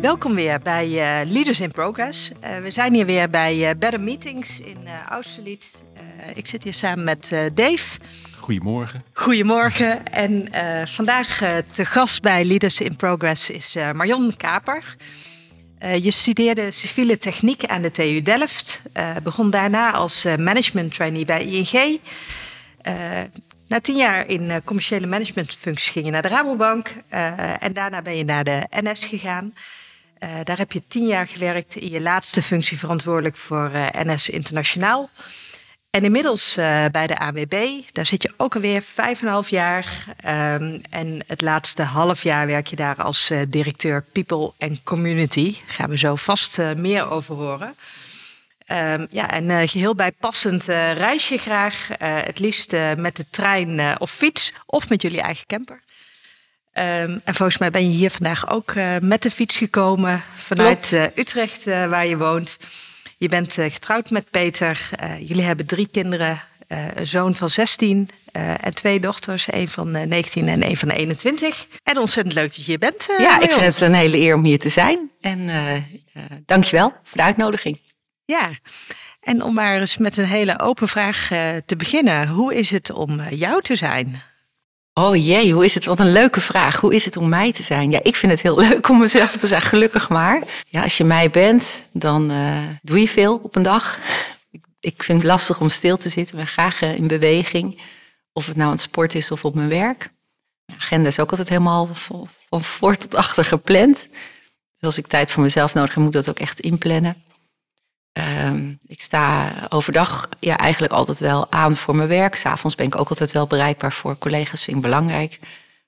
Welkom weer bij eh, Leaders in Progress. Eh, we zijn hier weer bij eh, Better Meetings in eh Austerlitz. Ik zit hier samen met Dave. Goedemorgen. Goedemorgen. En vandaag te gast bij Leaders in Progress is Marion Kaper. Je studeerde civiele techniek aan de TU Delft. Begon daarna als management trainee bij ING. Na tien jaar in commerciële managementfuncties ging je naar de Rabobank. en daarna ben je naar de NS gegaan. Eh, daar heb je tien jaar gewerkt. In je laatste functie verantwoordelijk voor eh, NS Internationaal. En inmiddels eh, bij de AWB, daar zit je ook alweer vijf en een half jaar. Ehm, en het laatste half jaar werk je daar als directeur People and Community. Daar gaan we zo vast meer over horen. Ehm, ja, en eh, geheel bijpassend eh, reis je graag. het liefst met de trein of fiets of met jullie eigen camper. Ehm, en volgens mij ben je hier vandaag ook eh, met de fiets gekomen vanuit eh, Utrecht, eh, waar je woont. Je bent getrouwd met Peter. Jullie hebben drie kinderen. een zoon van 16 eh, en twee dochters. een van eh, 19 en een van 21. En ontzettend leuk dat je hier bent. Ja, ik vind het een hele eer om hier te zijn. En eh eh, dankjewel voor de uitnodiging. Ja, en om maar eens met een hele open vraag te beginnen. Hoe is het om jou te zijn? Oh jee, hoe is het? Wat een leuke vraag. Hoe is het om mij te zijn? Ja, ik vind het heel leuk om mezelf te zijn. Gelukkig maar. Ja, als je mij bent, dan eh, doe je veel op een dag. Ik, vind het lastig om stil te zitten. Ik ben graag eh, in beweging. Of het nou aan het sport is of op mijn werk. Mijn agenda is ook altijd helemaal van voor tot achter gepland. Dus als ik tijd voor mezelf nodig heb, moet ik dat ook echt inplannen. Ehm, ik sta overdag ja, eigenlijk altijd wel aan voor mijn werk. S'avonds ben ik ook altijd wel bereikbaar voor collega's, vind ik belangrijk.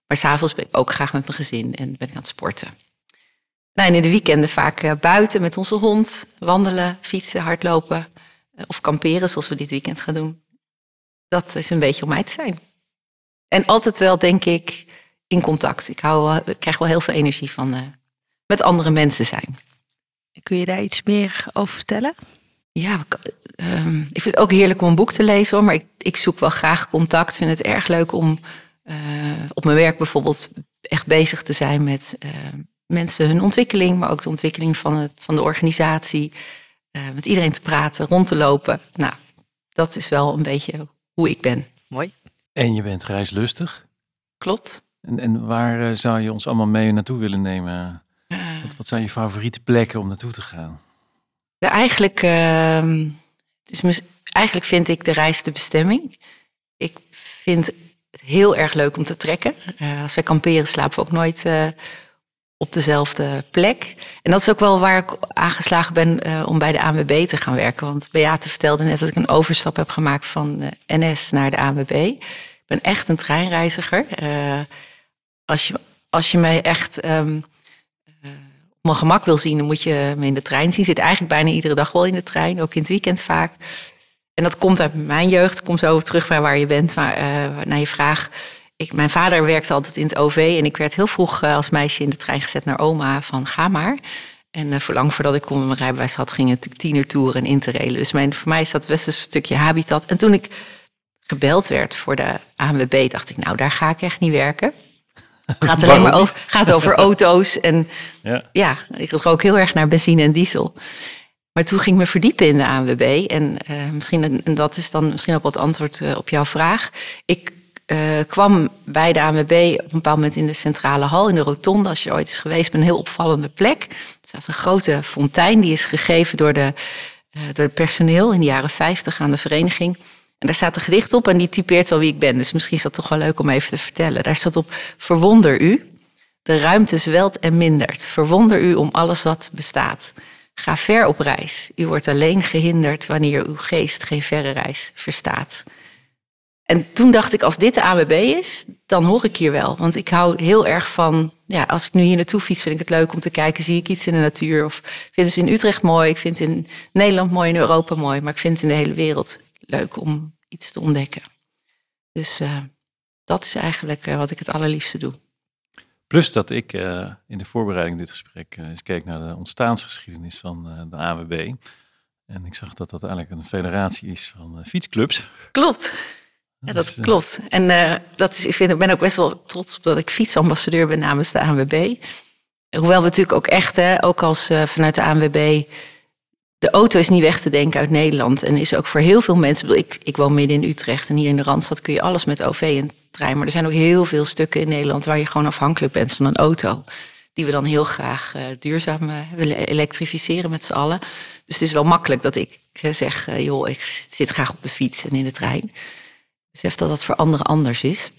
Maar s'avonds ben ik ook graag met mijn gezin en ben ik aan het sporten. Nou, in de weekenden vaak eh, buiten met onze hond, wandelen, fietsen, hardlopen eh, of kamperen zoals we dit weekend gaan doen. Dat is een beetje om mij te zijn. En altijd wel, denk ik, in contact. Ik, hou, ik krijg wel heel veel energie van eh, met andere mensen zijn. Kun je daar iets meer over vertellen? Ja, ik, ehm, ik vind het ook heerlijk om een boek te lezen hoor. Maar ik, ik zoek wel graag contact. Ik vind het erg leuk om eh, op mijn werk bijvoorbeeld echt bezig te zijn met eh, mensen hun ontwikkeling. Maar ook de ontwikkeling van, het, van de organisatie. Eh, met iedereen te praten, rond te lopen. Nou, dat is wel een beetje hoe ik ben. Mooi. En je bent reislustig. Klopt. En, en waar eh, zou je ons allemaal mee naartoe willen nemen? Wat, zijn je favoriete plekken om naartoe te gaan? Eigenlijk, ehm, het is eigenlijk vind ik de reis de bestemming. Ik vind het heel erg leuk om te trekken. Eh, als wij kamperen slapen we ook nooit eh, op dezelfde plek. En dat is ook wel waar ik aangeslagen ben eh, om bij de ANWB te gaan werken. Want Beate vertelde net dat ik een overstap heb gemaakt van de NS naar de ANWB. Ik ben echt een treinreiziger. Als, je, als je mij echt ehm, mijn gemak wil zien, dan moet je me in de trein zien. Ik zit eigenlijk bijna iedere dag wel in de trein, ook in het weekend vaak. En dat komt uit mijn jeugd. Kom zo terug bij waar je bent, maar eh, naar je vraag. Ik, mijn vader werkte altijd in het OV en ik werd heel vroeg eh, als meisje in de trein gezet naar oma van ga maar. En uh, voor lang voordat ik kon mijn rijbewijs had, ging het tienertour en interrailen. Dus mijn, voor mij is dat best een stukje habitat. En toen ik gebeld werd voor de ANWB, dacht ik, nou daar ga ik echt niet werken. Gaat alleen maar over, gaat over auto's en Ja. ja, ik rook heel erg naar benzine en diesel. Maar toen ging ik me verdiepen in de ANWB. En uh, misschien, en dat is dan misschien ook wat antwoord uh, op jouw vraag. Ik uh, kwam bij de ANWB op een bepaald moment in de centrale hal, in de rotonde. Als je ooit is geweest, een heel opvallende plek. Er staat een grote fontein, die is gegeven door, de, door het personeel in de jaren 50 aan de vereniging. En daar staat een gedicht op en die typeert wel wie ik ben. Dus misschien is dat toch wel leuk om even te vertellen. Daar staat op, verwonder u. De ruimte zwelt en mindert. Verwonder u om alles wat bestaat. Ga ver op reis. U wordt alleen gehinderd wanneer uw geest geen verre reis verstaat. En toen dacht ik, als dit de AWB is, dan hoor ik hier wel. Want ik hou heel erg van, ja, als ik nu hier naartoe fiets, vind ik het leuk om te kijken, zie ik iets in de natuur. Of vind het in Utrecht mooi, ik vind het in Nederland mooi, in Europa mooi, maar ik vind het in de hele wereld leuk om iets te ontdekken. Dus uh, dat is eigenlijk uh, wat ik het allerliefste doe. Plus dat ik uh, in de voorbereiding dit gesprek eens keek naar de ontstaansgeschiedenis van de AWB. En ik zag dat dat eigenlijk een federatie is van fietsclubs. Klopt. Ja, dat klopt. En dat is, ik, vind, ik ben ook best wel trots op dat ik fietsambassadeur ben namens de ANWB. Hoewel we natuurlijk ook echt, hè, ook als vanuit de ANWB, de auto is niet weg te denken uit Nederland. En is ook voor heel veel mensen, ik, ik woon midden in Utrecht en hier in de Randstad kun je alles met OV en trein. Maar er zijn ook heel veel stukken in Nederland waar je gewoon afhankelijk bent van een auto. Die we dan heel graag uh, duurzaam willen elektrificeren met z'n allen. Dus het is wel makkelijk dat ik zeg, joh, ik zit graag op de fiets en in de trein besef dat dat voor anderen anders is.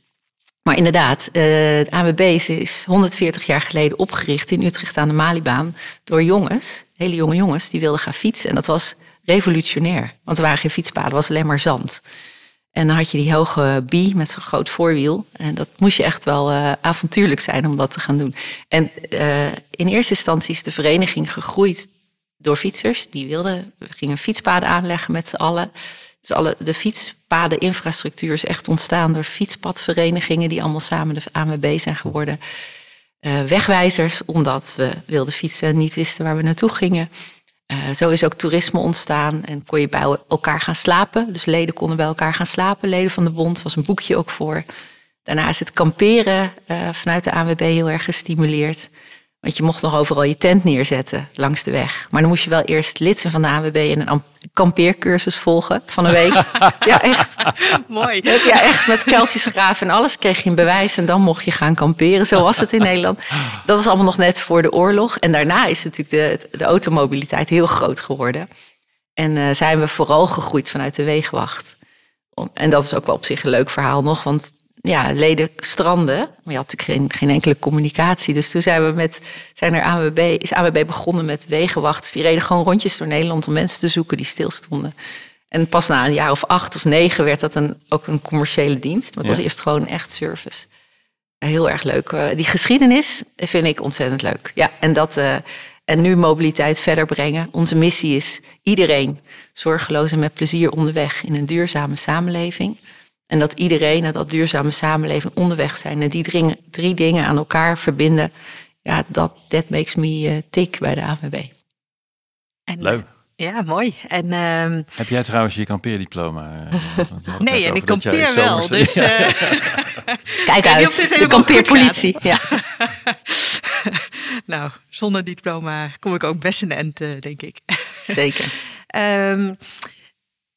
Maar inderdaad, uh, de AWB is 140 jaar geleden opgericht in Utrecht aan de Malibaan door jongens, hele jonge jongens, die wilden gaan fietsen. En dat was revolutionair, want er waren geen fietspaden, was alleen maar zand. En dan had je die hoge bie met zo'n groot voorwiel. En dat moest je echt wel uh, avontuurlijk zijn om dat te gaan doen. En uh, in eerste instantie is de vereniging gegroeid door fietsers. Die wilden, we gingen fietspaden aanleggen met z'n allen. Dus alle, de fietspadeninfrastructuur is echt ontstaan door fietspadverenigingen die allemaal samen de ANWB zijn geworden. Uh, wegwijzers, omdat we wilden fietsen en niet wisten waar we naartoe gingen. Uh, zo is ook toerisme ontstaan en kon je bij elkaar gaan slapen. Dus leden konden bij elkaar gaan slapen. Leden van de bond was een boekje ook voor. Daarna is het kamperen uh, vanuit de ANWB heel erg gestimuleerd. Want je mocht nog overal je tent neerzetten langs de weg. Maar dan moest je wel eerst lid zijn van de ANWB en een kampeercursus volgen van een week. ja, echt. Mooi. Ja, echt met kuiltjes graven en alles kreeg je een bewijs en dan mocht je gaan kamperen. Zo was het in Nederland. Dat was allemaal nog net voor de oorlog. En daarna is natuurlijk de, de automobiliteit heel groot geworden. En uh, zijn we vooral gegroeid vanuit de wegenwacht. En dat is ook wel op zich een leuk verhaal nog, want ja, leden stranden. Maar je had natuurlijk geen, geen enkele communicatie. Dus toen zijn we met, zijn er AWB, is AWB begonnen met wegenwachters. Die reden gewoon rondjes door Nederland om mensen te zoeken die stilstonden. En pas na een jaar of acht of negen werd dat een, ook een commerciële dienst. Maar het was eerst gewoon echt service. Heel erg leuk. Eh, die geschiedenis vind ik ontzettend leuk. Ja, en, dat, uh, en nu mobiliteit verder brengen. Onze missie is iedereen zorgeloos en met plezier onderweg in een duurzame samenleving. En dat iedereen naar dat duurzame samenleving onderweg zijn. En die drie, drie dingen aan elkaar verbinden. Ja, dat that makes me uh, tick bij de AWB. En, Leuk. Ja, mooi. En, uh, Heb jij trouwens je kampeerdiploma? Uh, nee, en ik kampeer wel. Dus, uh, Kijk uit, de kampeerpolitie. Ja. nou, zonder diploma kom ik ook best een end, denk ik. Zeker. um,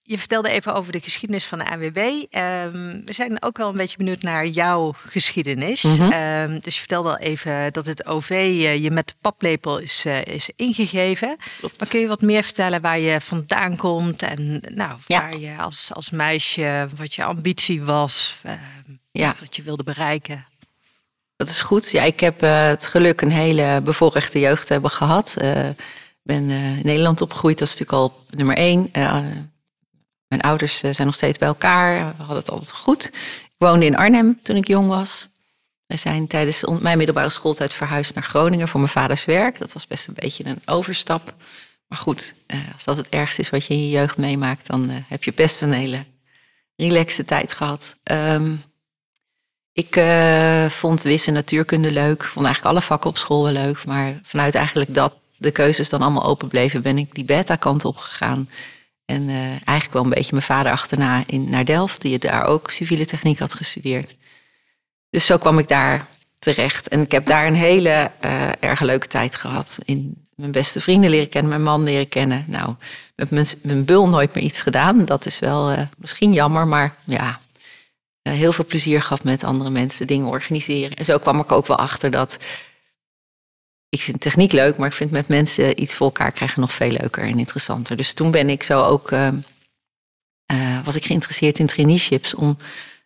je vertelde even over de geschiedenis van de AWB. Um, we zijn ook wel een beetje benieuwd naar jouw geschiedenis. Mm -hmm. um, dus je vertelde al even dat het OV uh, je met de paplepel is, uh, is ingegeven. Klopt. Maar kun je wat meer vertellen waar je vandaan komt en nou, ja. waar je als, als meisje, wat je ambitie was, uh, ja. wat je wilde bereiken? Dat is goed. Ja, ik heb uh, het geluk een hele bevoorrechte jeugd te hebben gehad. Ik ben in Nederland opgegroeid, dat is natuurlijk al nummer één mijn ouders eh, zijn nog steeds bij elkaar. We hadden het altijd goed. Ik woonde in Arnhem toen ik jong was. We zijn tijdens mijn middelbare schooltijd verhuisd naar Groningen voor mijn vaders werk. Dat was best een beetje een overstap. Maar goed, eh, als dat het ergste is wat je in je jeugd meemaakt, dan eh, heb je best een hele relaxe tijd gehad. Um, ik uh, vond wis en natuurkunde leuk. Vond eigenlijk alle vakken op school wel leuk. Maar vanuit eigenlijk dat de keuzes dan allemaal open bleven, ben ik die beta-kant op gegaan. En uh, eigenlijk wel een beetje mijn vader achterna in, naar Delft, die daar ook civiele techniek had gestudeerd. Dus zo kwam ik daar terecht. En ik heb daar een hele uh, erg leuke tijd gehad. In mijn beste vrienden leren kennen, mijn man leren kennen. Nou, met mijn, mijn bul nooit meer iets gedaan. Dat is wel uh, misschien jammer, maar ja, heel veel plezier gehad met andere mensen, dingen organiseren. En zo kwam ik ook wel achter dat ik vind techniek leuk, maar ik vind met mensen iets voor elkaar krijgen nog veel leuker en interessanter. Dus toen ben ik zo ook, uh, uh, was ik geïnteresseerd in traineeships om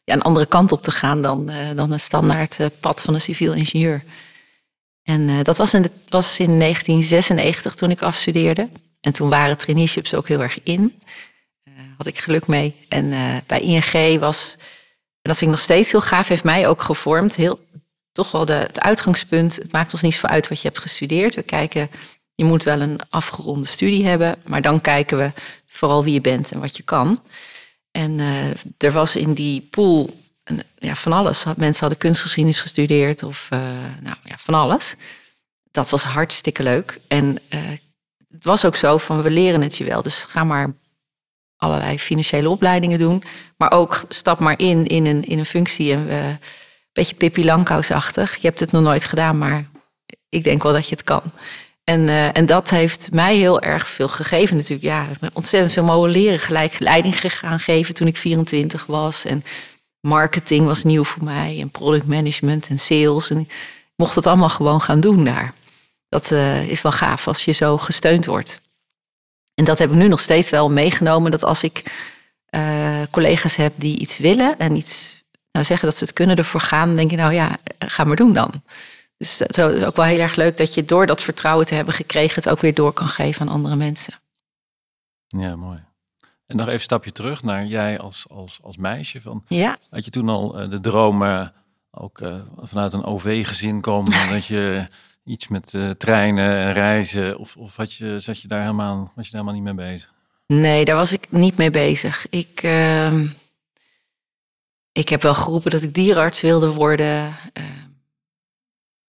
ja, een andere kant op te gaan dan, uh, dan een standaard pad van een civiel ingenieur. En dat was in, was in 1996 toen ik afstudeerde. En toen waren traineeships ook heel erg in. Had ik geluk mee. En bij ING was, dat vind ik nog steeds heel gaaf, heeft mij ook gevormd. Heel, toch wel de, het uitgangspunt. Het maakt ons niet zo uit wat je hebt gestudeerd. We kijken, je moet wel een afgeronde studie hebben. Maar dan kijken we vooral wie je bent en wat je kan. En er was in die pool ja, van alles. Mensen hadden kunstgeschiedenis gestudeerd of uh, nou, ja, van alles. Dat was hartstikke leuk. En uh, het was ook zo van we leren het je wel. Dus ga maar allerlei financiële opleidingen doen. Maar ook stap maar in in een, in een functie. En een beetje Pippi Langkous-achtig. Je hebt het nog nooit gedaan, maar ik denk wel dat je het kan. En, uh, en dat heeft mij heel erg veel gegeven natuurlijk. Ja, ontzettend veel mogen leren. Gelijk leiding gaan geven toen ik 24 was. En marketing was nieuw voor mij en product management en sales. En ik mocht het allemaal gewoon gaan doen daar. Dat uh, is wel gaaf als je zo gesteund wordt. En dat heb ik nu nog steeds wel meegenomen. Dat als ik uh, collega's heb die iets willen en iets nou zeggen dat ze het kunnen ervoor gaan, denk je nou ja, ga maar doen dan. Dus het is ook wel heel erg leuk dat je door dat vertrouwen te hebben gekregen het ook weer door kan geven aan andere mensen. Ja, mooi. En nog even een stapje terug naar jij als, als, als meisje. Van, ja. Had je toen al uh, de dromen ook uh, vanuit een OV-gezin komen? dat je iets met uh, treinen en reizen? Of, of had je, zat je daar helemaal, was je daar helemaal niet mee bezig? Nee, daar was ik niet mee bezig. Ik, ehm, ik heb wel geroepen dat ik dierenarts wilde worden.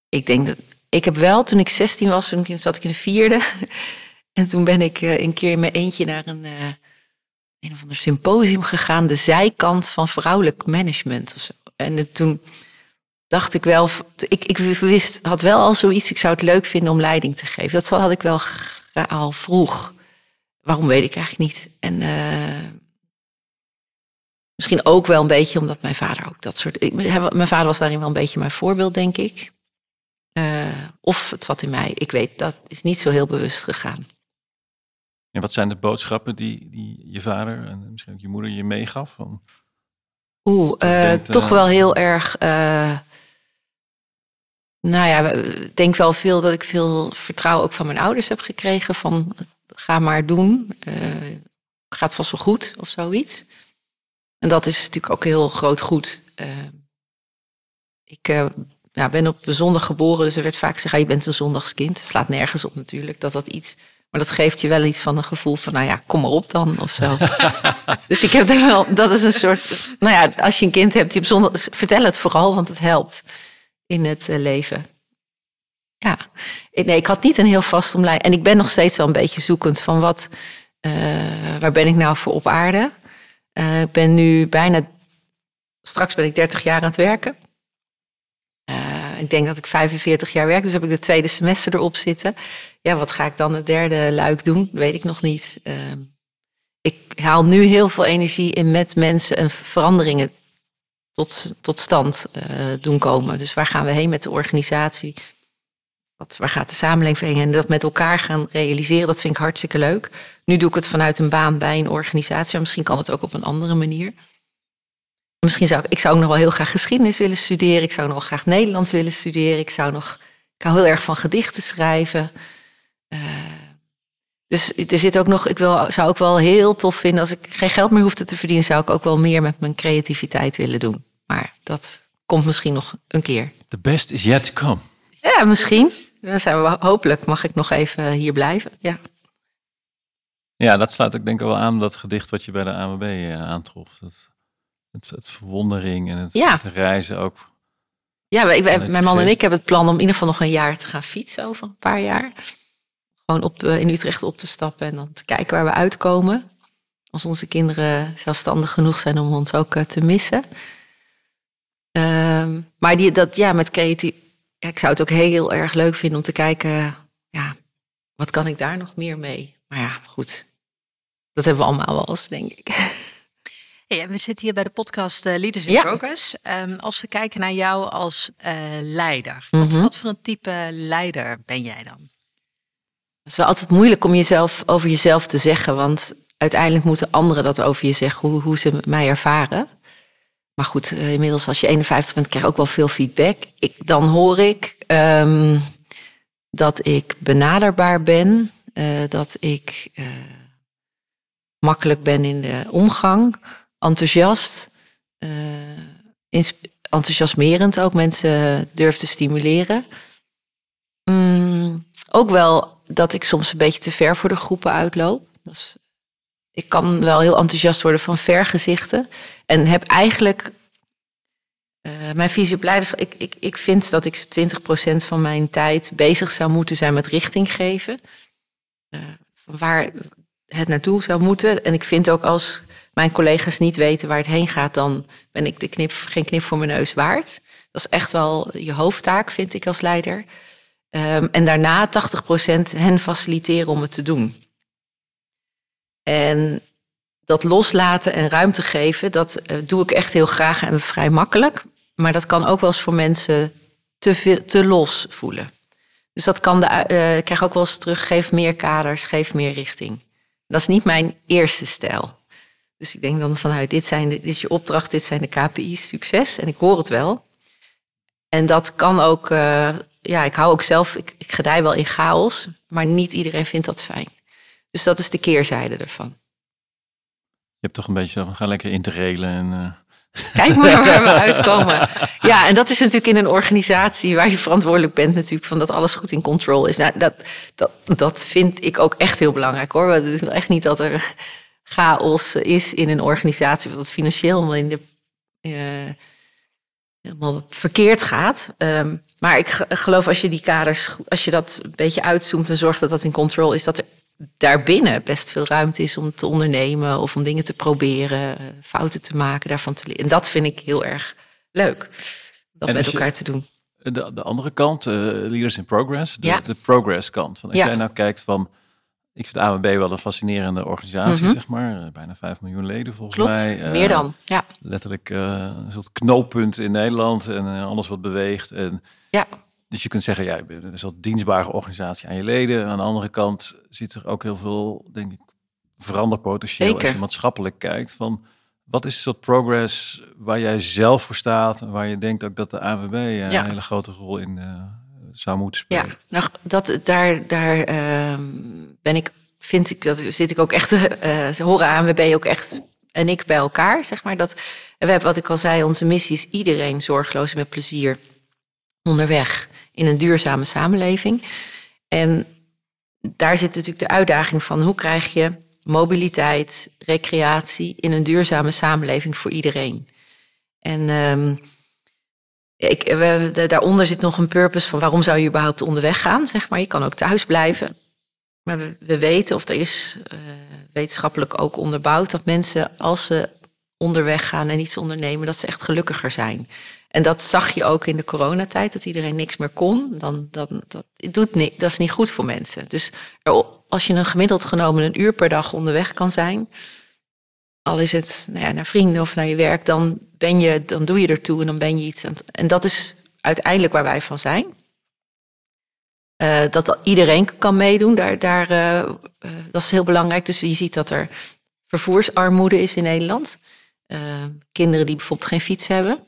ik denk dat... Ik heb wel, toen ik 16 was, toen zat ik in de vierde. en toen ben ik een keer in mijn eentje naar een een of ander symposium gegaan, de zijkant van vrouwelijk management. Of zo. En toen dacht ik wel, ik, ik wist, had wel al zoiets, ik zou het leuk vinden om leiding te geven. Dat had ik wel al vroeg. Waarom weet ik eigenlijk niet. En misschien ook wel een beetje omdat mijn vader ook dat soort. Ik, mijn vader was daarin wel een beetje mijn voorbeeld, denk ik. Uh, of het zat in mij. Ik weet, dat is niet zo heel bewust gegaan. En wat zijn de boodschappen die, die je vader en misschien ook je moeder je meegaf? Van, Oeh, uh, toch uh, wel heel erg. Uh, nou ja, ik denk wel veel dat ik veel vertrouwen ook van mijn ouders heb gekregen. Van ga maar doen, gaat vast wel goed of zoiets. En dat is natuurlijk ook heel groot goed. ik ja, ben op zondag geboren, dus er werd vaak gezegd: ah, je bent een zondagskind. Het slaat nergens op natuurlijk dat dat iets maar dat geeft je wel iets van een gevoel van, nou ja, kom maar op dan of zo. dus ik heb er wel, dat is een soort, nou ja, als je een kind hebt, die zondag, vertel het vooral, want het helpt in het uh, leven. Ja, nee, ik had niet een heel vast omlijn. En ik ben nog steeds wel een beetje zoekend van wat, waar ben ik nou voor op aarde? Uh, ik ben nu bijna, straks ben ik 30 jaar aan het werken. ik denk dat ik 45 jaar werk, dus heb ik de tweede semester erop zitten ja, wat ga ik dan het derde luik doen? Weet ik nog niet. Uh, ik haal nu heel veel energie in met mensen en veranderingen tot, tot stand uh, doen komen. Dus waar gaan we heen met de organisatie? Wat, waar gaat de samenleving heen? En dat met elkaar gaan realiseren, dat vind ik hartstikke leuk. Nu doe ik het vanuit een baan bij een organisatie, maar misschien kan het ook op een andere manier. Misschien zou ik, ik zou ook nog wel heel graag geschiedenis willen studeren. Ik zou nog wel graag Nederlands willen studeren. Ik zou nog, ik hou heel erg van gedichten schrijven. Uh, dus er zit ook nog, ik wil, zou ook wel heel tof vinden als ik geen geld meer hoefde te verdienen, zou ik ook wel meer met mijn creativiteit willen doen. Maar dat komt misschien nog een keer. The best is yet to come. Ja, misschien. Dan zijn we, hopelijk mag ik nog even hier blijven. Ja. Ja, dat sluit ook denk ik wel aan dat gedicht wat je bij de AMB uh, aantrof. Dat, het, het, verwondering en het, ja. het reizen ook. Ja, ik, mijn man en ik hebben het plan om in ieder geval nog een jaar te gaan fietsen over een paar jaar gewoon op de, in Utrecht op te stappen en dan te kijken waar we uitkomen. Als onze kinderen zelfstandig genoeg zijn om ons ook uh, te missen. Uh, maar die, dat, ja, met creatief. Ja, ik zou het ook heel erg leuk vinden om te kijken. Ja, wat kan ik daar nog meer mee? Maar ja, goed. Dat hebben we allemaal wel eens, denk ik. Hey, we zitten hier bij de podcast uh, Leaders in Ja. Progress. Um, als we kijken naar jou als uh, leider, Mhm. wat, wat voor een type leider ben jij dan? Het is wel altijd moeilijk om jezelf over jezelf te zeggen, want uiteindelijk moeten anderen dat over je zeggen, hoe, hoe ze mij ervaren. Maar goed, eh, inmiddels als je 51 bent, krijg je ook wel veel feedback. Ik, dan hoor ik, ehm, dat ik benaderbaar ben, eh, dat ik eh, makkelijk ben in de omgang, enthousiast, enthousiasmerend ook mensen durf te stimuleren. Mm, ook wel dat ik soms een beetje te ver voor de groepen uitloop. Dat is, ik kan wel heel enthousiast worden van vergezichten. En heb eigenlijk uh, mijn visie op. Ik, ik, ik vind dat ik 20% van mijn tijd bezig zou moeten zijn met richting geven. Uh, waar het naartoe zou moeten. En ik vind ook als mijn collega's niet weten waar het heen gaat, dan ben ik de knip, geen knip voor mijn neus waard. Dat is echt wel je hoofdtaak, vind ik als leider. Um, en daarna 80% hen faciliteren om het te doen. En dat loslaten en ruimte geven, dat uh, doe ik echt heel graag en vrij makkelijk. Maar dat kan ook wel eens voor mensen te, veel, te los voelen. Dus dat kan de, uh, ik krijg ook wel eens terug, geef meer kaders, geef meer richting. Dat is niet mijn eerste stijl. Dus ik denk dan vanuit, dit, zijn dit is je opdracht, dit zijn de KPI's, succes. En ik hoor het wel. En dat kan ook, uh, ja, ik hou ook zelf, ik, ik gedij wel in chaos, maar niet iedereen vindt dat fijn. Dus dat is de keerzijde ervan. Je hebt toch een beetje van, ga lekker interrailen en... Uh... Kijk maar waar we uitkomen. Ja, en dat is natuurlijk in een organisatie waar je verantwoordelijk bent, natuurlijk, van dat alles goed in control is. Nou, dat, dat, dat vind ik ook echt heel belangrijk hoor. Het is echt niet dat er chaos is in een organisatie, wat financieel in de, uh, helemaal verkeerd gaat. Um, maar ik geloof als je die kaders, als je dat een beetje uitzoomt en zorgt dat dat in control is, dat er daarbinnen best veel ruimte is om te ondernemen of om dingen te proberen, eh, fouten te maken, daarvan te leren. En dat vind ik heel erg leuk. Dat met elkaar te doen. De, de andere kant, uh, Leaders in Progress, de, ja. de progress kant. Van als ja. jij nou kijkt van, ik vind AMB wel een fascinerende organisatie, mm -hmm. zeg maar. Eh, bijna 5 miljoen leden volgens Klopt, mij. Uh, meer dan, ja. Letterlijk uh, een soort knooppunt in Nederland en alles wat beweegt. En ja. Dus je kunt zeggen, ja, het is een dienstbare organisatie aan je leden. Aan de andere kant zit er ook heel veel, denk ik, veranderpotentieel Zeker. als je maatschappelijk kijkt. Van wat is dat progress waar jij zelf voor staat en waar je denkt ook dat de AWB een ja. hele grote rol in uh, zou moeten spelen? Ja, nou, dat, daar, daar uh, ben ik, vind ik, dat zit ik ook echt, uh, ze horen ANWB ook echt en ik bij elkaar, zeg maar. Dat, we hebben, wat ik al zei, onze missie is iedereen zorgeloos en met plezier onderweg in een duurzame samenleving. En daar zit natuurlijk de uitdaging van hoe krijg je mobiliteit, recreatie in een duurzame samenleving voor iedereen. En um, ik, we, daaronder zit nog een purpose van waarom zou je überhaupt onderweg gaan, zeg maar. Je kan ook thuis blijven. Maar we, we weten, of er is uh, wetenschappelijk ook onderbouwd, dat mensen als ze onderweg gaan en iets ondernemen, dat ze echt gelukkiger zijn. En dat zag je ook in de coronatijd, dat iedereen niks meer kon. Dan, dan, dat, doet dat is niet goed voor mensen. Dus als je een gemiddeld genomen een uur per dag onderweg kan zijn, al is het nou ja, naar vrienden of naar je werk, dan, ben je, dan doe je ertoe en dan ben je iets. En dat is uiteindelijk waar wij van zijn. Uh, dat iedereen kan meedoen, daar, daar, uh, uh, dat is heel belangrijk. Dus je ziet dat er vervoersarmoede is in Nederland. kinderen die bijvoorbeeld geen fiets hebben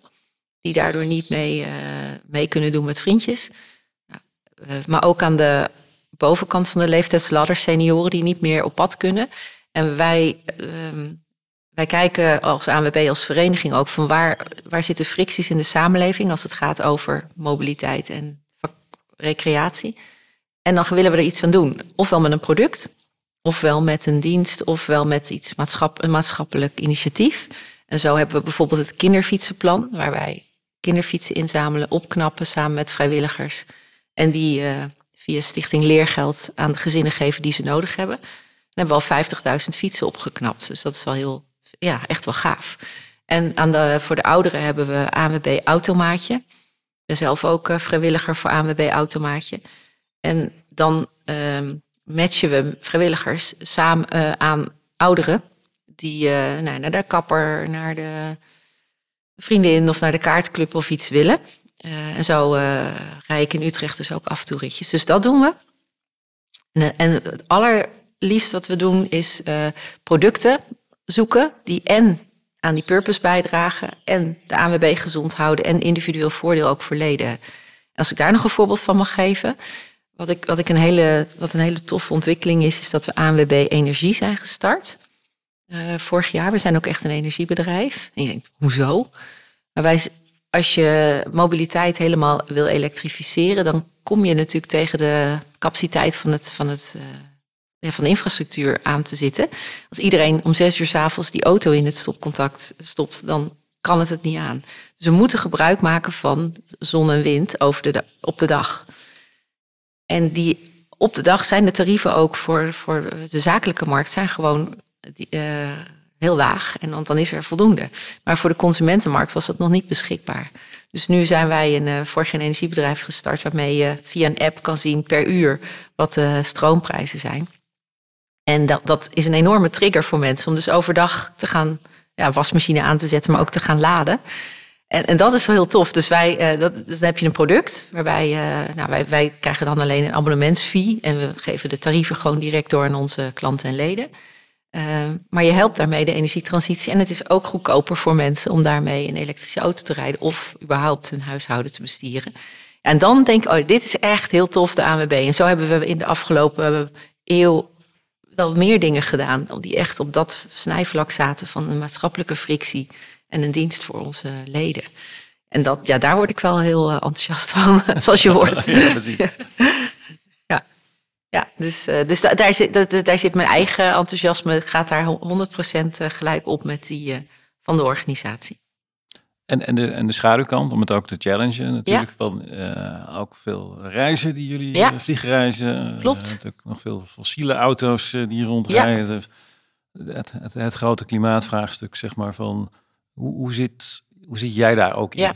die daardoor niet mee, uh, mee kunnen doen met vriendjes. Uh, maar ook aan de bovenkant van de leeftijdsladder senioren die niet meer op pad kunnen. En wij, uh, wij kijken als ANWB, als vereniging ook van waar, waar zitten fricties in de samenleving als het gaat over mobiliteit en recreatie. En dan willen we er iets aan doen. Ofwel met een product, ofwel met een dienst, ofwel met iets een maatschappelijk initiatief. En zo hebben we bijvoorbeeld het kinderfietsenplan, waar wij kinderfietsen inzamelen, opknappen samen met vrijwilligers. En die uh, via Stichting Leergeld aan de gezinnen geven die ze nodig hebben. Dan hebben we al 50.000 fietsen opgeknapt. Dus dat is wel heel, ja, echt wel gaaf. En aan de, voor de ouderen hebben we ANWB Automaatje. Zelf ook uh, vrijwilliger voor ANWB Automaatje. En dan uh, matchen we vrijwilligers samen uh, aan ouderen die nou, naar de kapper, naar de vriendin of naar de kaartclub of iets willen. Uh, en zo uh, rij ik in Utrecht dus ook af en toe ritjes. Dus dat doen we. En, en het allerliefst wat we doen is producten zoeken die en aan die purpose bijdragen en de ANWB gezond houden en individueel voordeel ook voor leden. En als ik daar nog een voorbeeld van mag geven. Wat, ik, wat, ik een hele, wat een hele toffe ontwikkeling is, is dat we ANWB Energie zijn gestart. Uh, vorig jaar. We zijn ook echt een energiebedrijf. En je denkt, hoezo? Maar wij, als je mobiliteit helemaal wil elektrificeren, dan kom je natuurlijk tegen de capaciteit van, het, van, het, uh, ja, van de infrastructuur aan te zitten. Als iedereen om zes uur s avonds die auto in het stopcontact stopt, dan kan het het niet aan. Dus we moeten gebruik maken van zon en wind over de, op de dag. En die, op de dag zijn de tarieven ook voor, voor de zakelijke markt zijn gewoon uh, heel laag. En want dan is er voldoende. Maar voor de consumentenmarkt was dat nog niet beschikbaar. Dus nu zijn wij een uh, energiebedrijf gestart waarmee je via een app kan zien per uur wat de stroomprijzen zijn. En dat, dat is een enorme trigger voor mensen om dus overdag te gaan ja, wasmachine aan te zetten, maar ook te gaan laden. En, en dat is wel heel tof. Dus, wij, uh, dat, dus dan heb je een product waarbij nou, wij, wij krijgen dan alleen een abonnementsfee. En we geven de tarieven gewoon direct door aan onze klanten en leden. Uh, maar je helpt daarmee de energietransitie. En het is ook goedkoper voor mensen om daarmee een elektrische auto te rijden. Of überhaupt hun huishouden te bestieren. En dan denk ik, oh, dit is echt heel tof, de ANWB. En zo hebben we in de afgelopen eeuw wel meer dingen gedaan. Die echt op dat snijvlak zaten van een maatschappelijke frictie en een dienst voor onze leden. En dat, ja, daar word ik wel heel uh, enthousiast van, zoals je hoort. Ja, precies. ja. dus, uh, dus da daar, zit, daar zit mijn eigen enthousiasme. Gaat daar 100% gelijk op met die uh, van de organisatie. En, en, de, en de schaduwkant, om het ook te challengen, natuurlijk ja. van uh, ook veel reizen die jullie ja. vliegreizen. Klopt. natuurlijk nog veel fossiele auto's die rondrijden. Ja. Het, het, het, grote klimaatvraagstuk, zeg maar, van hoe, hoe, zit, hoe zit jij daar ook in? Ja.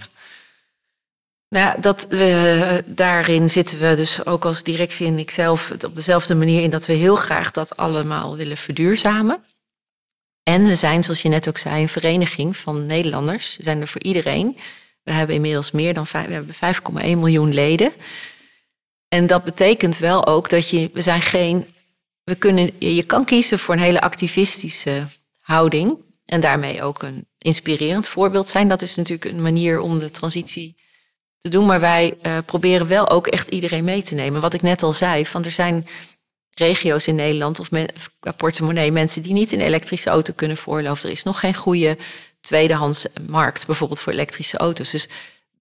Nou, dat we, daarin zitten we dus ook als directie en ikzelf op dezelfde manier in dat we heel graag dat allemaal willen verduurzamen. En we zijn, zoals je net ook zei, een vereniging van Nederlanders. We zijn er voor iedereen. We hebben inmiddels meer dan 5,1 miljoen leden. En dat betekent wel ook dat je, we zijn geen, we kunnen, je kan kiezen voor een hele activistische houding. En daarmee ook een inspirerend voorbeeld zijn. Dat is natuurlijk een manier om de transitie te doen. Maar wij uh, proberen wel ook echt iedereen mee te nemen. Wat ik net al zei, van er zijn regio's in Nederland of qua portemonnee mensen die niet een elektrische auto kunnen voorloven. Er is nog geen goede tweedehands markt, bijvoorbeeld voor elektrische auto's. Dus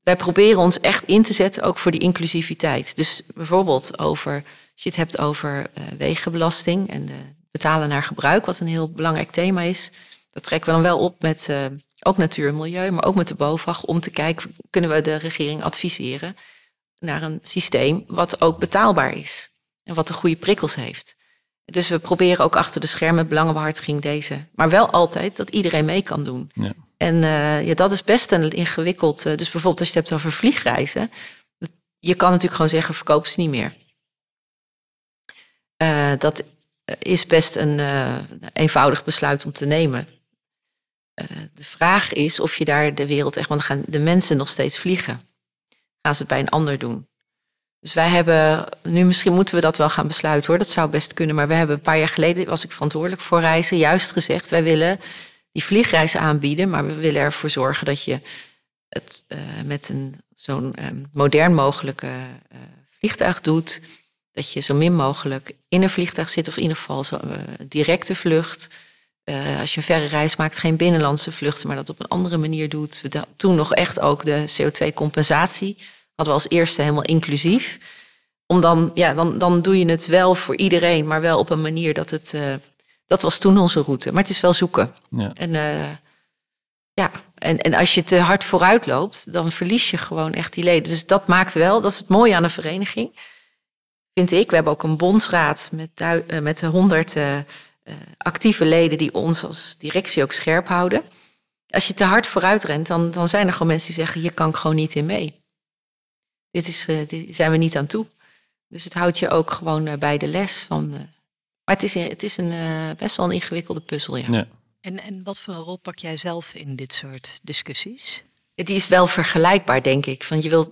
wij proberen ons echt in te zetten ook voor die inclusiviteit. Dus bijvoorbeeld over, als je het hebt over uh, wegenbelasting en de betalen naar gebruik, wat een heel belangrijk thema is. Dat trekken we dan wel op met uh, ook natuur en milieu, maar ook met de BOVAG, om te kijken, kunnen we de regering adviseren naar een systeem wat ook betaalbaar is. En wat de goede prikkels heeft. Dus we proberen ook achter de schermen belangenbehartiging deze. Maar wel altijd dat iedereen mee kan doen. Ja. En uh, ja, dat is best een ingewikkeld. Uh, dus bijvoorbeeld als je het hebt over vliegreizen. Je kan natuurlijk gewoon zeggen, verkoop ze niet meer. Uh, dat is best een eenvoudig besluit om te nemen. De vraag is of je daar de wereld echt... Want gaan de mensen nog steeds vliegen. Gaan ze het bij een ander doen? Dus wij hebben, nu misschien moeten we dat wel gaan besluiten hoor, dat zou best kunnen. Maar we hebben een paar jaar geleden, was ik verantwoordelijk voor reizen, juist gezegd, wij willen die vliegreizen aanbieden, maar we willen ervoor zorgen dat je het uh, met een zo'n uh, modern mogelijke uh, vliegtuig doet. Dat je zo min mogelijk in een vliegtuig zit, of in ieder geval zo, directe vlucht. Als je een verre reis maakt, geen binnenlandse vluchten, maar dat op een andere manier doet. We toen nog echt ook de CO2-compensatie hadden we als eerste helemaal inclusief. Om dan, ja, dan, dan doe je het wel voor iedereen, maar wel op een manier dat het. Uh, dat was toen onze route. Maar het is wel zoeken. Ja. En, uh, ja, en, en als je te hard vooruit loopt, dan verlies je gewoon echt die leden. Dus dat maakt wel, dat is het mooie aan een vereniging. Vind ik. We hebben ook een bondsraad met, uh, met honderd actieve leden die ons als directie ook scherp houden. Als je te hard vooruit rent, dan, dan zijn er gewoon mensen die zeggen: je kan gewoon niet in mee dit, is, uh, dit zijn we niet aan toe. Dus het houdt je ook gewoon uh, bij de les. Van, uh, maar het is, het is een, best wel een ingewikkelde puzzel, ja. ja. En, en wat voor een rol pak jij zelf in dit soort discussies? Die is wel vergelijkbaar, denk ik. Want je wilt,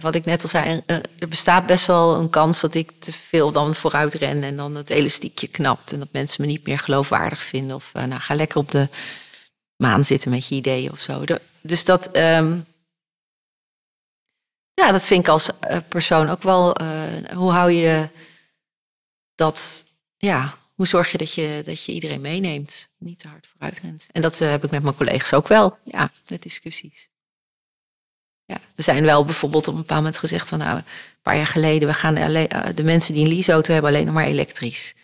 wat ik net al zei, er bestaat best wel een kans dat ik te veel dan vooruit ren en dan het elastiekje knapt. En dat mensen me niet meer geloofwaardig vinden. Of nou, ga lekker op de maan zitten met je ideeën of zo. dus dat, um, Ja, dat vind ik als persoon ook wel. hoe hou je dat, ja, hoe zorg je dat je, dat je iedereen meeneemt? Niet te hard vooruit rent. En dat heb ik met mijn collega's ook wel, ja, met discussies. Ja, we zijn wel bijvoorbeeld op een bepaald moment gezegd van nou, een paar jaar geleden, we gaan alleen, de mensen die een leaseauto hebben alleen nog maar elektrisch.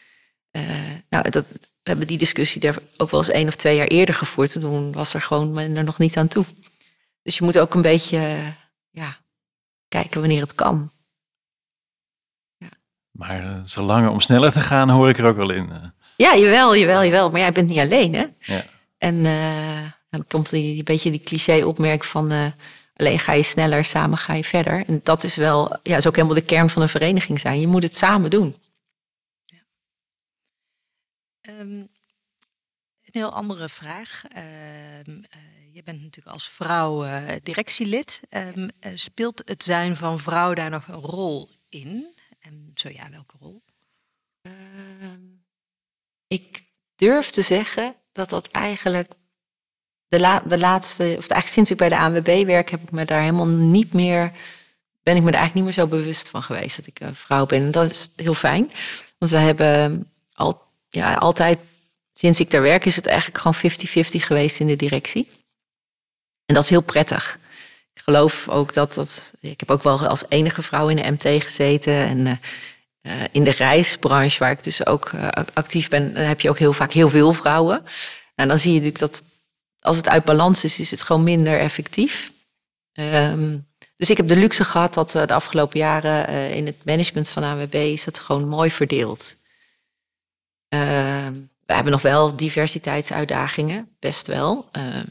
nou, dat, we hebben die discussie daar ook wel eens één of twee jaar eerder gevoerd. Toen was er gewoon men er nog niet aan toe. Dus je moet ook een beetje ja, kijken wanneer het kan. Ja. Maar uh, zolang om sneller te gaan, hoor ik er ook wel in. Uh. Ja, jawel, jawel, jawel. Maar jij bent niet alleen, hè? Ja. En uh, dan komt die, een beetje die cliché-opmerking van... alleen ga je sneller, samen ga je verder. En dat is wel, ja, is ook helemaal de kern van een vereniging zijn. Je moet het samen doen. Um, een heel andere vraag. Uh, je bent natuurlijk als vrouw uh, directielid. Um, speelt het zijn van vrouw daar nog een rol in? Zo ja, welke rol? Ehm, ik durf te zeggen dat dat eigenlijk de, la de laatste, of eigenlijk sinds ik bij de ANWB werk, heb ik me daar helemaal niet meer, ben ik me er eigenlijk niet meer zo bewust van geweest dat ik een vrouw ben. En dat is heel fijn, want we hebben al ja, altijd, sinds ik daar werk, is het eigenlijk gewoon 50-50 geweest in de directie. En dat is heel prettig. Ik geloof ook dat dat. Ik heb ook wel als enige vrouw in de MT gezeten. En uh, in de reisbranche, waar ik dus ook uh, actief ben, heb je ook heel vaak heel veel vrouwen. Nou, dan zie je natuurlijk dat als het uit balans is, is het gewoon minder effectief. Um, dus ik heb de luxe gehad dat de afgelopen jaren in het management van AWB is het gewoon mooi verdeeld. Ehm, we hebben nog wel diversiteitsuitdagingen, best wel. Ehm,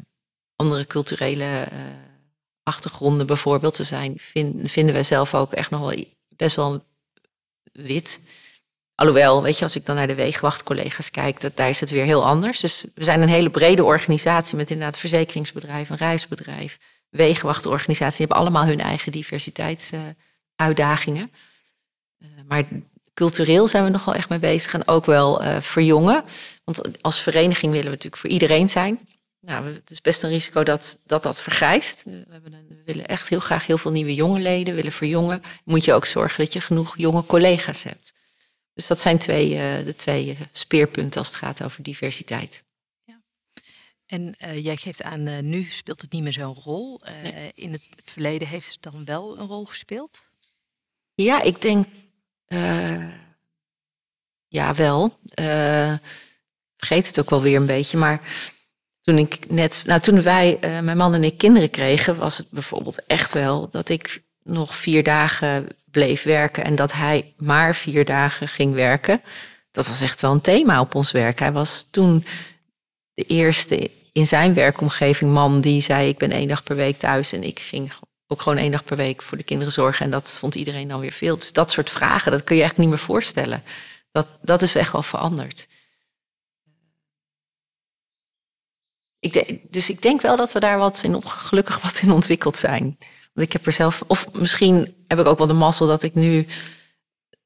andere culturele achtergronden bijvoorbeeld. We zijn, vinden we zelf ook echt nog wel best wel wit. Alhoewel, weet je, als ik dan naar de weegwachtcollega's kijk, dat, daar is het weer heel anders. Dus we zijn een hele brede organisatie met inderdaad verzekeringsbedrijf, een reisbedrijf, wegenwachtorganisatie. Die hebben allemaal hun eigen diversiteitsuitdagingen. Uh, maar cultureel zijn we nogal echt mee bezig en ook wel uh, verjongen. Want als vereniging willen we natuurlijk voor iedereen zijn. Nou, het is best een risico dat dat, dat vergrijst. We, hebben een, we willen echt heel graag heel veel nieuwe jonge leden, willen verjongen. Moet je ook zorgen dat je genoeg jonge collega's hebt. Dus dat zijn twee, uh, de twee uh, speerpunten als het gaat over diversiteit. Ja. En jij geeft aan, nu speelt het niet meer zo'n rol. Nee. In het verleden heeft het dan wel een rol gespeeld? Ja, ik denk ja, wel. Vergeet het ook wel weer een beetje. Maar toen ik net, nou toen wij, uh, mijn man en ik kinderen kregen, was het bijvoorbeeld echt wel dat ik nog vier dagen bleef werken en dat hij maar vier dagen ging werken. Dat was echt wel een thema op ons werk. Hij was toen de eerste in zijn werkomgeving man die zei: Ik ben één dag per week thuis en ik ging ook gewoon één dag per week voor de kinderen zorgen. En dat vond iedereen dan weer veel. Dus dat soort vragen, dat kun je echt niet meer voorstellen. Dat, dat is echt wel veranderd. Ik dus ik denk wel dat we daar wat in, gelukkig wat in ontwikkeld zijn. Want ik heb er zelf, of misschien heb ik ook wel de mazzel dat ik nu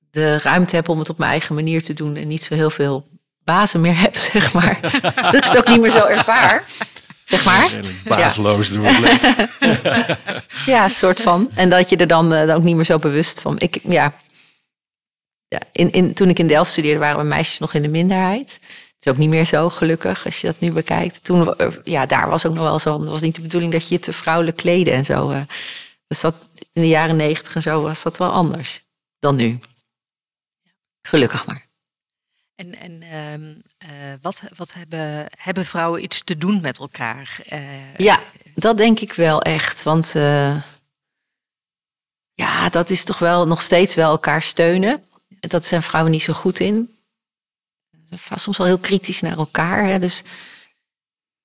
de ruimte heb om het op mijn eigen manier te doen en niet zo heel veel bazen meer heb, zeg maar. dat ik het ook niet meer zo ervaar zeg maar. Baasloos ja. doen ja, soort van. En dat je er dan, uh, ook niet meer zo bewust van. Ik, ja. ja in, in, toen ik in Delft studeerde, waren we meisjes nog in de minderheid. Het is ook niet meer zo gelukkig als je dat nu bekijkt. Toen, eh, ja, daar was ook nog wel zo. Het was niet de bedoeling dat je je te vrouwelijk kleden en zo. Uh, dus dat in de jaren negentig en zo was dat wel anders dan nu. Gelukkig maar. En, en uh, uh, wat, wat hebben, hebben vrouwen iets te doen met elkaar? Uh, ja, dat denk ik wel echt. Want ja, dat is toch wel nog steeds wel elkaar steunen. Dat zijn vrouwen niet zo goed in. Soms wel heel kritisch naar elkaar. Hè? Dus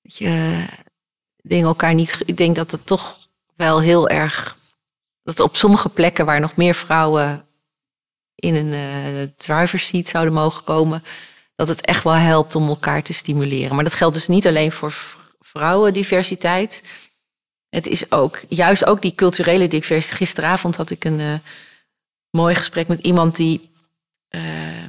weet je, dingen elkaar niet. Ik denk dat het toch wel heel erg. Dat op sommige plekken waar nog meer vrouwen in een uh, driver's seat zouden mogen komen, dat het echt wel helpt om elkaar te stimuleren. Maar dat geldt dus niet alleen voor vrouwendiversiteit. Het is ook, juist ook die culturele diversiteit. Gisteravond had ik een uh, mooi gesprek met iemand die uh,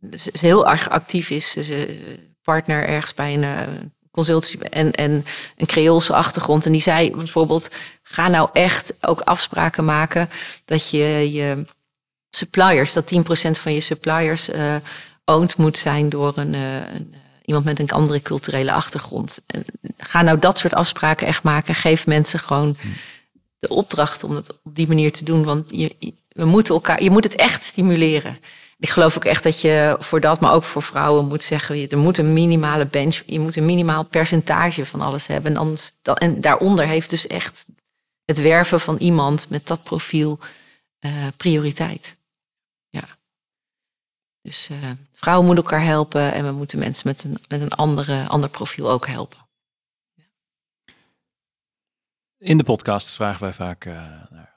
uh, heel erg actief is. Ze partner ergens bij een consultie en, en een Creoolse achtergrond. En die zei bijvoorbeeld, ga nou echt ook afspraken maken dat je je suppliers, dat 10% van je suppliers uh, owned moet zijn door een, uh, een, iemand met een andere culturele achtergrond. En ga nou dat soort afspraken echt maken. Geef mensen gewoon de opdracht om het op die manier te doen. Want je, we moeten elkaar, je moet het echt stimuleren. Ik geloof ook echt dat je voor dat, maar ook voor vrouwen moet zeggen: er moet een minimale bench, je moet een minimaal percentage van alles hebben. En, en daaronder heeft dus echt het werven van iemand met dat profiel uh, prioriteit. Ja. Dus uh, vrouwen moeten elkaar helpen en we moeten mensen met een, met een andere, ander profiel ook helpen. In de podcast vragen wij vaak naar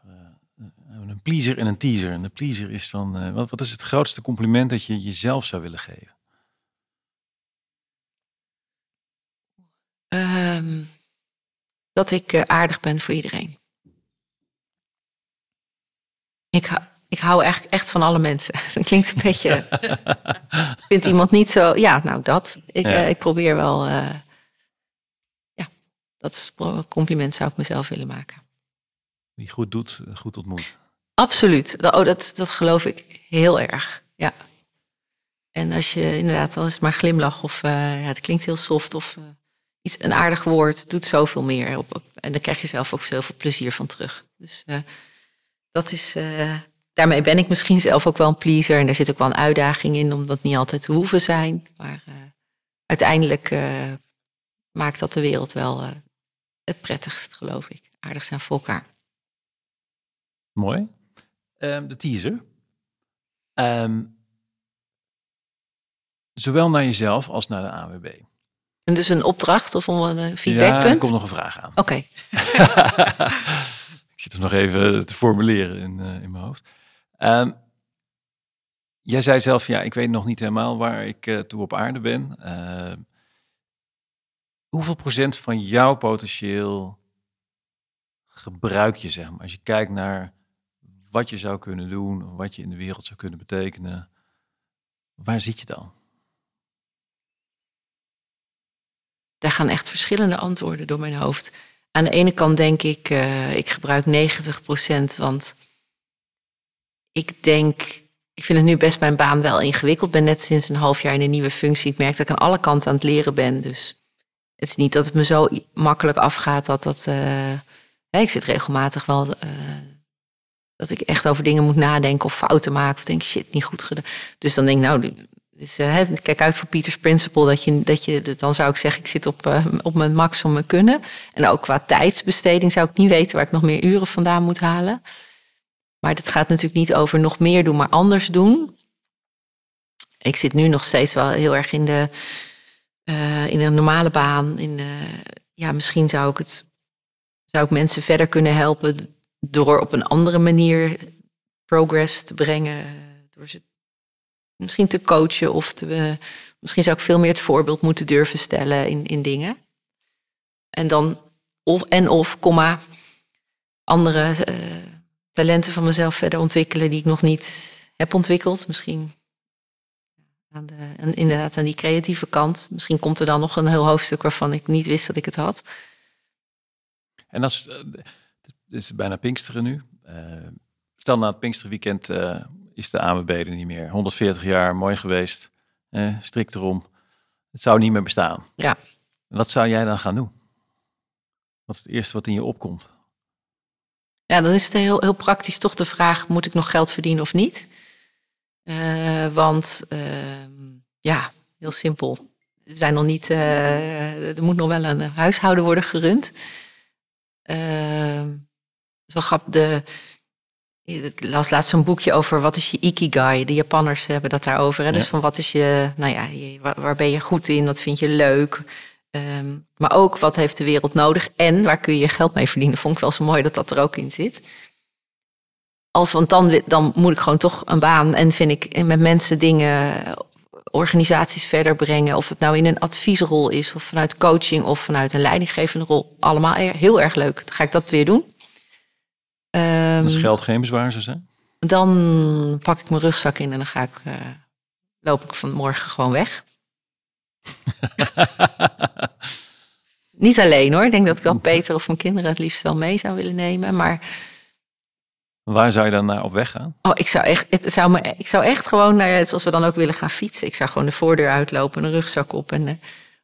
een pleaser en een teaser. En de pleaser is van, uh, wat, wat is het grootste compliment dat je jezelf zou willen geven? Um, dat ik uh, aardig ben voor iedereen. Ik, ik hou echt, echt van alle mensen. Dat klinkt een beetje. vindt iemand niet zo. Ja, nou dat. Ik, ja. uh, ik probeer wel. ja, dat is een compliment zou ik mezelf willen maken. Wie goed doet, goed ontmoet. Absoluut. Oh, dat, dat geloof ik heel erg. Ja. En als je inderdaad, al is het maar glimlach of uh, ja, het klinkt heel soft of uh, iets, een aardig woord, doet zoveel meer. Op, en dan krijg je zelf ook zoveel plezier van terug. Dus uh, dat is, daarmee ben ik misschien zelf ook wel een pleaser. En daar zit ook wel een uitdaging in, om dat niet altijd te hoeven zijn. Maar uiteindelijk maakt dat de wereld wel het prettigst, geloof ik. Aardig zijn voor elkaar. Mooi. Um, de teaser. Um, zowel naar jezelf als naar de AWB. En dus een opdracht of een feedbackpunt? Ja, er komt nog een vraag aan. Oké. Okay. ik zit hem nog even te formuleren in, uh, in mijn hoofd. Um, jij zei zelf, ja, ik weet nog niet helemaal waar ik uh, toe op aarde ben. Uh, hoeveel procent van jouw potentieel gebruik je, zeg maar, als je kijkt naar wat je zou kunnen doen, wat je in de wereld zou kunnen betekenen. Waar zit je dan? Daar gaan echt verschillende antwoorden door mijn hoofd. Aan de ene kant denk ik, uh, ik gebruik 90%, want ik denk, ik vind het nu best mijn baan wel ingewikkeld. Ik ben net sinds een half jaar in een nieuwe functie. Ik merk dat ik aan alle kanten aan het leren ben. Dus het is niet dat het me zo makkelijk afgaat dat dat. Uh, ik zit regelmatig wel uh, dat ik echt over dingen moet nadenken of fouten maken. Of denk, shit, niet goed gedaan. Dus dan denk ik, nou, uh, kijk uit voor Peters Principle. Dat je, dat je, dan zou ik zeggen, ik zit op, uh, op mijn maximum kunnen. En ook qua tijdsbesteding zou ik niet weten waar ik nog meer uren vandaan moet halen. Maar het gaat natuurlijk niet over nog meer doen, maar anders doen. Ik zit nu nog steeds wel heel erg in de, uh, in een normale baan. In, ja, misschien zou ik het zou ik mensen verder kunnen helpen door op een andere manier progress te brengen. Door ze misschien te coachen of te, misschien zou ik veel meer het voorbeeld moeten durven stellen in, in dingen. En dan of en of, komma, andere uh, talenten van mezelf verder ontwikkelen die ik nog niet heb ontwikkeld. Misschien aan de, en inderdaad aan die creatieve kant. Misschien komt er dan nog een heel hoofdstuk waarvan ik niet wist dat ik het had. En als, het is bijna Pinksteren nu. Uh, stel na het Pinksterweekend uh, is de AMB er niet meer. 140 jaar, mooi geweest. Uh, strikt erom. Het zou niet meer bestaan. Ja. Wat zou jij dan gaan doen? Wat is het eerste wat in je opkomt? Ja, dan is het heel, heel praktisch toch de vraag: moet ik nog geld verdienen of niet? want ehm, ja, heel simpel. We zijn nog niet, er moet nog wel een huishouden worden gerund. Zo grappig. De, ik las laatst een boekje over wat is je ikigai. De Japanners hebben dat daarover. Hè? Dus van wat is je, nou ja, waar, waar, ben je goed in? Wat vind je leuk? Um, maar ook wat heeft de wereld nodig en waar kun je geld mee verdienen? Vond ik wel zo mooi dat dat er ook in zit. Als, want dan, dan moet ik gewoon toch een baan en vind ik met mensen dingen, organisaties verder brengen. Of het nou in een adviesrol is, of vanuit coaching of vanuit een leidinggevende rol. Allemaal heel erg leuk. Dan ga ik dat weer doen. Um, Als geld geen bezwaar zou zijn? Dan pak ik mijn rugzak in en dan ga ik, uh, loop ik vanmorgen gewoon weg. niet alleen hoor. Ik denk dat ik wel Peter of mijn kinderen het liefst wel mee zou willen nemen. Maar Waar zou je dan naar op weg gaan? oh, ik, zou echt, het zou me, ik zou echt gewoon, nou ja, zoals we dan ook willen gaan fietsen. Ik zou gewoon de voordeur uitlopen, een rugzak op en eh,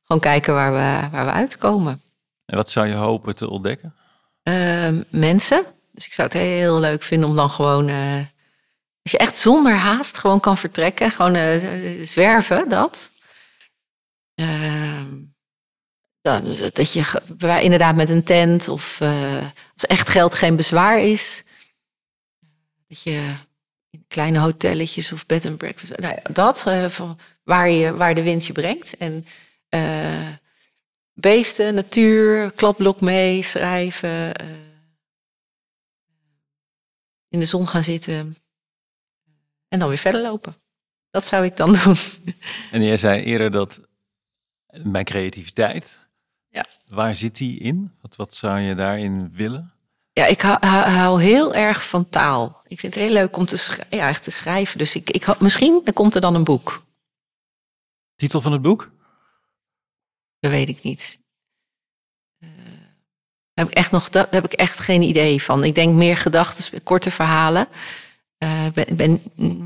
gewoon kijken waar we, waar we uitkomen. En wat zou je hopen te ontdekken? Ehm, mensen. Dus ik zou het heel leuk vinden om dan gewoon, eh, als je echt zonder haast gewoon kan vertrekken, gewoon eh, zwerven, dat. Ehm, dat je inderdaad met een tent of eh, als echt geld geen bezwaar is, dat je in kleine hotelletjes of bed and breakfast, nou dat, van waar, je, waar de wind je brengt. En beesten, natuur, kladblok mee, schrijven, in de zon gaan zitten en dan weer verder lopen. Dat zou ik dan doen. En jij zei eerder dat mijn creativiteit, Ja. waar zit die in? Wat, wat zou je daarin willen? Ja, ik hou, heel erg van taal. Ik vind het heel leuk om te, ja, echt te schrijven. Dus ik, ik, misschien dan komt er dan een boek. Titel van het boek? Dat weet ik niet. Eh, heb ik echt nog, daar heb ik echt geen idee van. Ik denk meer gedachten, korte verhalen. Eh, Ik ben, ben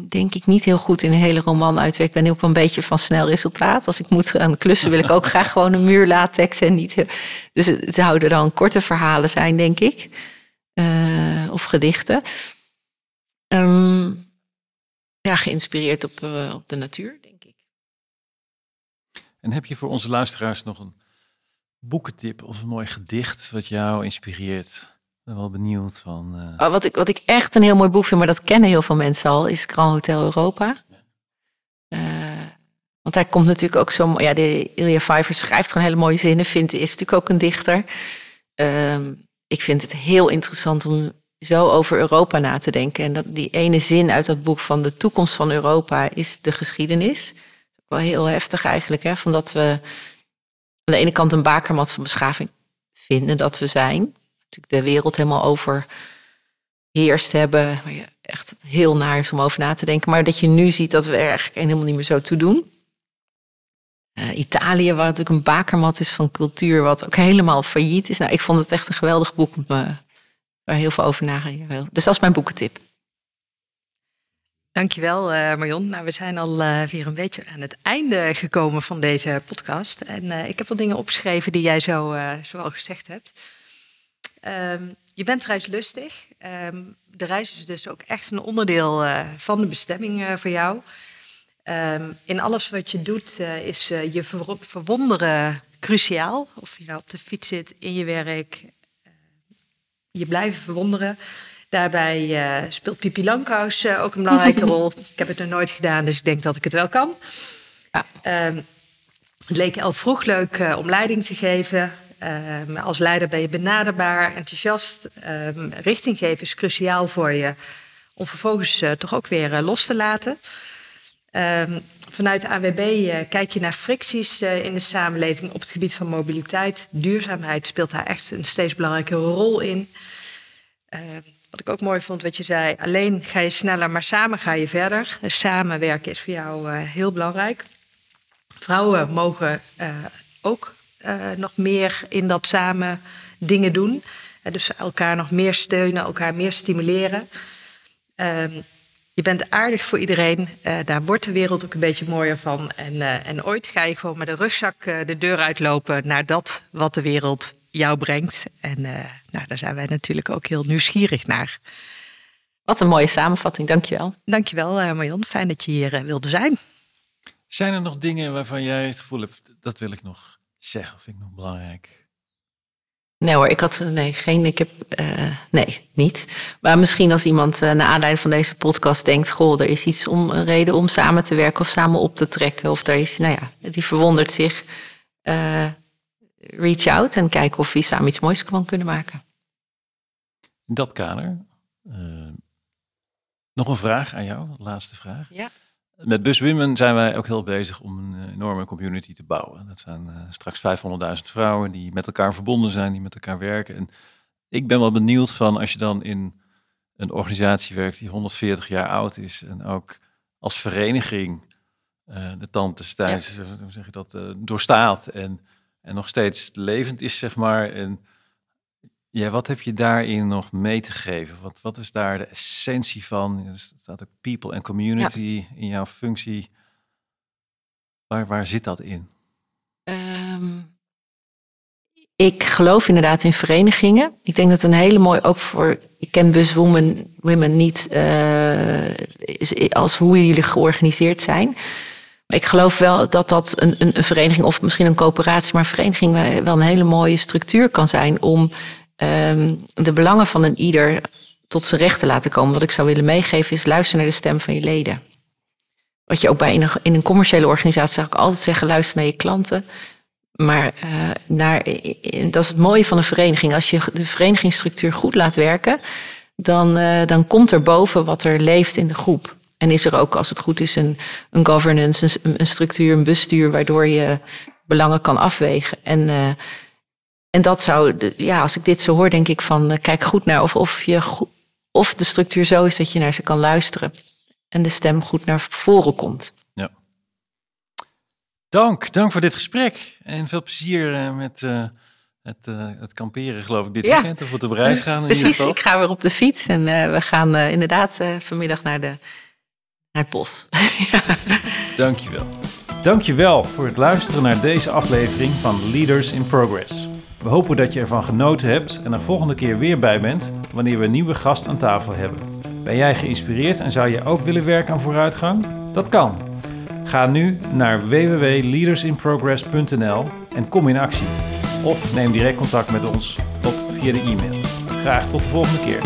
denk ik niet heel goed in een hele roman uitwerken. Ik ben ook een beetje van snel resultaat. Als ik moet aan klussen wil ik ook graag gewoon een muur latex en niet. Dus het, het zouden dan korte verhalen zijn, denk ik. Eh, of gedichten. Ehm, ja, geïnspireerd op, eh, op de natuur, denk ik. En heb je voor onze luisteraars nog een boekentip of een mooi gedicht wat jou inspireert? Ik ben wel benieuwd van. eh, Oh, wat, ik, wat ik echt een heel mooi boek vind, maar dat kennen heel veel mensen al, is Grand Hotel Europa. Eh, want daar komt natuurlijk ook zo. Ja, de Vijver schrijft gewoon hele mooie zinnen, vindt, is natuurlijk ook een dichter. Ehm, ik vind het heel interessant om zo over Europa na te denken. En dat die ene zin uit dat boek van de toekomst van Europa is de geschiedenis. Wel heel heftig eigenlijk, hè? Van dat we aan de ene kant een bakermat van beschaving vinden dat we zijn. Natuurlijk de wereld helemaal overheerst hebben. Waar je echt heel naar is om over na te denken. Maar dat je nu ziet dat we er eigenlijk helemaal niet meer zo toe doen. Eh, Italië, waar natuurlijk een bakermat is van cultuur, wat ook helemaal failliet is. Nou, ik vond het echt een geweldig boek eh, waar heel veel over na. Dus dat is mijn boekentip. Dankjewel eh Marion. Nou, we zijn al eh, weer een beetje aan het einde gekomen van deze podcast. En eh, ik heb wat dingen opgeschreven die jij zo, zo al gezegd hebt. Ehm, je bent reislustig. Ehm, de reis is dus ook echt een onderdeel van de bestemming voor jou. Ehm, in alles wat je doet is je ver- verwonderen cruciaal. Of je nou op de fiets zit, in je werk, je blijven verwonderen. Daarbij eh, speelt Pipi Langkous eh, ook een belangrijke rol. Ik heb het nog nooit gedaan, dus ik denk dat ik het wel kan. Ja. Ehm, het leek al vroeg leuk eh, om leiding te geven. Ehm, als leider ben je benaderbaar, enthousiast. Ehm, richting geven is cruciaal voor je om vervolgens toch ook weer los te laten. Vanuit de AWB kijk je naar fricties in de samenleving op het gebied van mobiliteit. Duurzaamheid speelt daar echt een steeds belangrijke rol in. Wat ik ook mooi vond, wat je zei, alleen ga je sneller, maar samen ga je verder. Samenwerken is voor jou eh, heel belangrijk. Vrouwen mogen eh, ook eh, nog meer in dat samen dingen doen. Dus elkaar nog meer steunen, elkaar meer stimuleren. Ehm, je bent aardig voor iedereen. Daar wordt de wereld ook een beetje mooier van. En, en ooit ga je gewoon met een rugzak de deur uitlopen naar dat wat de wereld jou brengt. En eh, nou, daar zijn wij natuurlijk ook heel nieuwsgierig naar. Wat een mooie samenvatting, dankjewel. Dankjewel eh Marion, fijn dat je hier eh, wilde zijn. Zijn er nog dingen waarvan jij het gevoel hebt, dat wil ik nog zeggen, of vind ik nog belangrijk? Nee hoor, ik had nee, geen, ik heb, eh, nee, niet. Maar misschien als iemand uh, naar aanleiding van deze podcast denkt, goh, er is iets om een reden om samen te werken of samen op te trekken, of er is, nou ja, die verwondert zich, uh, reach out en kijken of we samen iets moois kan kunnen maken. In dat kader, uh, nog een vraag aan jou, laatste vraag. Ja. Met Bus Women zijn wij ook heel bezig om een enorme community te bouwen. Dat zijn uh, straks 500.000 vrouwen die met elkaar verbonden zijn, die met elkaar werken. En ik ben wel benieuwd van als je dan in een organisatie werkt die 140 jaar oud is en ook als vereniging uh, de tantes tijdens, ja. hoe zeg je dat, uh, doorstaat en en nog steeds levend is, zeg maar. En ja, wat heb je daarin nog mee te geven? Wat, wat is daar de essentie van? Er staat ook people en community in jouw functie. Waar, waar zit dat in? Ehm, ik geloof inderdaad in verenigingen. Ik denk dat een hele mooi, ook voor, ik ken Bus Women, women niet uh, als hoe jullie georganiseerd zijn. Ik geloof wel dat dat een, een, een, vereniging of misschien een coöperatie, maar een vereniging wel een hele mooie structuur kan zijn om um, de belangen van een ieder tot zijn recht te laten komen. Wat ik zou willen meegeven is luister naar de stem van je leden. Wat je ook bij in een, commerciële organisatie zou ik altijd zeggen, luister naar je klanten. Maar uh, naar, dat is het mooie van een vereniging. Als je de verenigingsstructuur goed laat werken, dan, uh, dan komt er boven wat er leeft in de groep. En is er ook, als het goed is, een, een governance, een, een structuur, een bestuur, waardoor je belangen kan afwegen. En, uh, en dat zou, ja, als ik dit zo hoor, denk ik van kijk goed naar of, of, je, of de structuur zo is dat je naar ze kan luisteren. En de stem goed naar voren komt. Dank, dank voor dit gesprek. En veel plezier uh, met het, uh, het kamperen, geloof ik, dit ja. weekend. Of op de reis gaan. Precies, ik ga weer op de fiets. En we gaan inderdaad vanmiddag naar, de, naar het bos. ja. Dankjewel. Dankjewel voor het luisteren naar deze aflevering van Leaders in Progress. We hopen dat je ervan genoten hebt en er volgende keer weer bij bent wanneer we een nieuwe gast aan tafel hebben. Ben jij geïnspireerd en zou je ook willen werken aan vooruitgang? Dat kan. Ga nu naar www.leadersinprogress.nl en kom in actie. Of neem direct contact met ons op via de e-mail. Graag tot de volgende keer.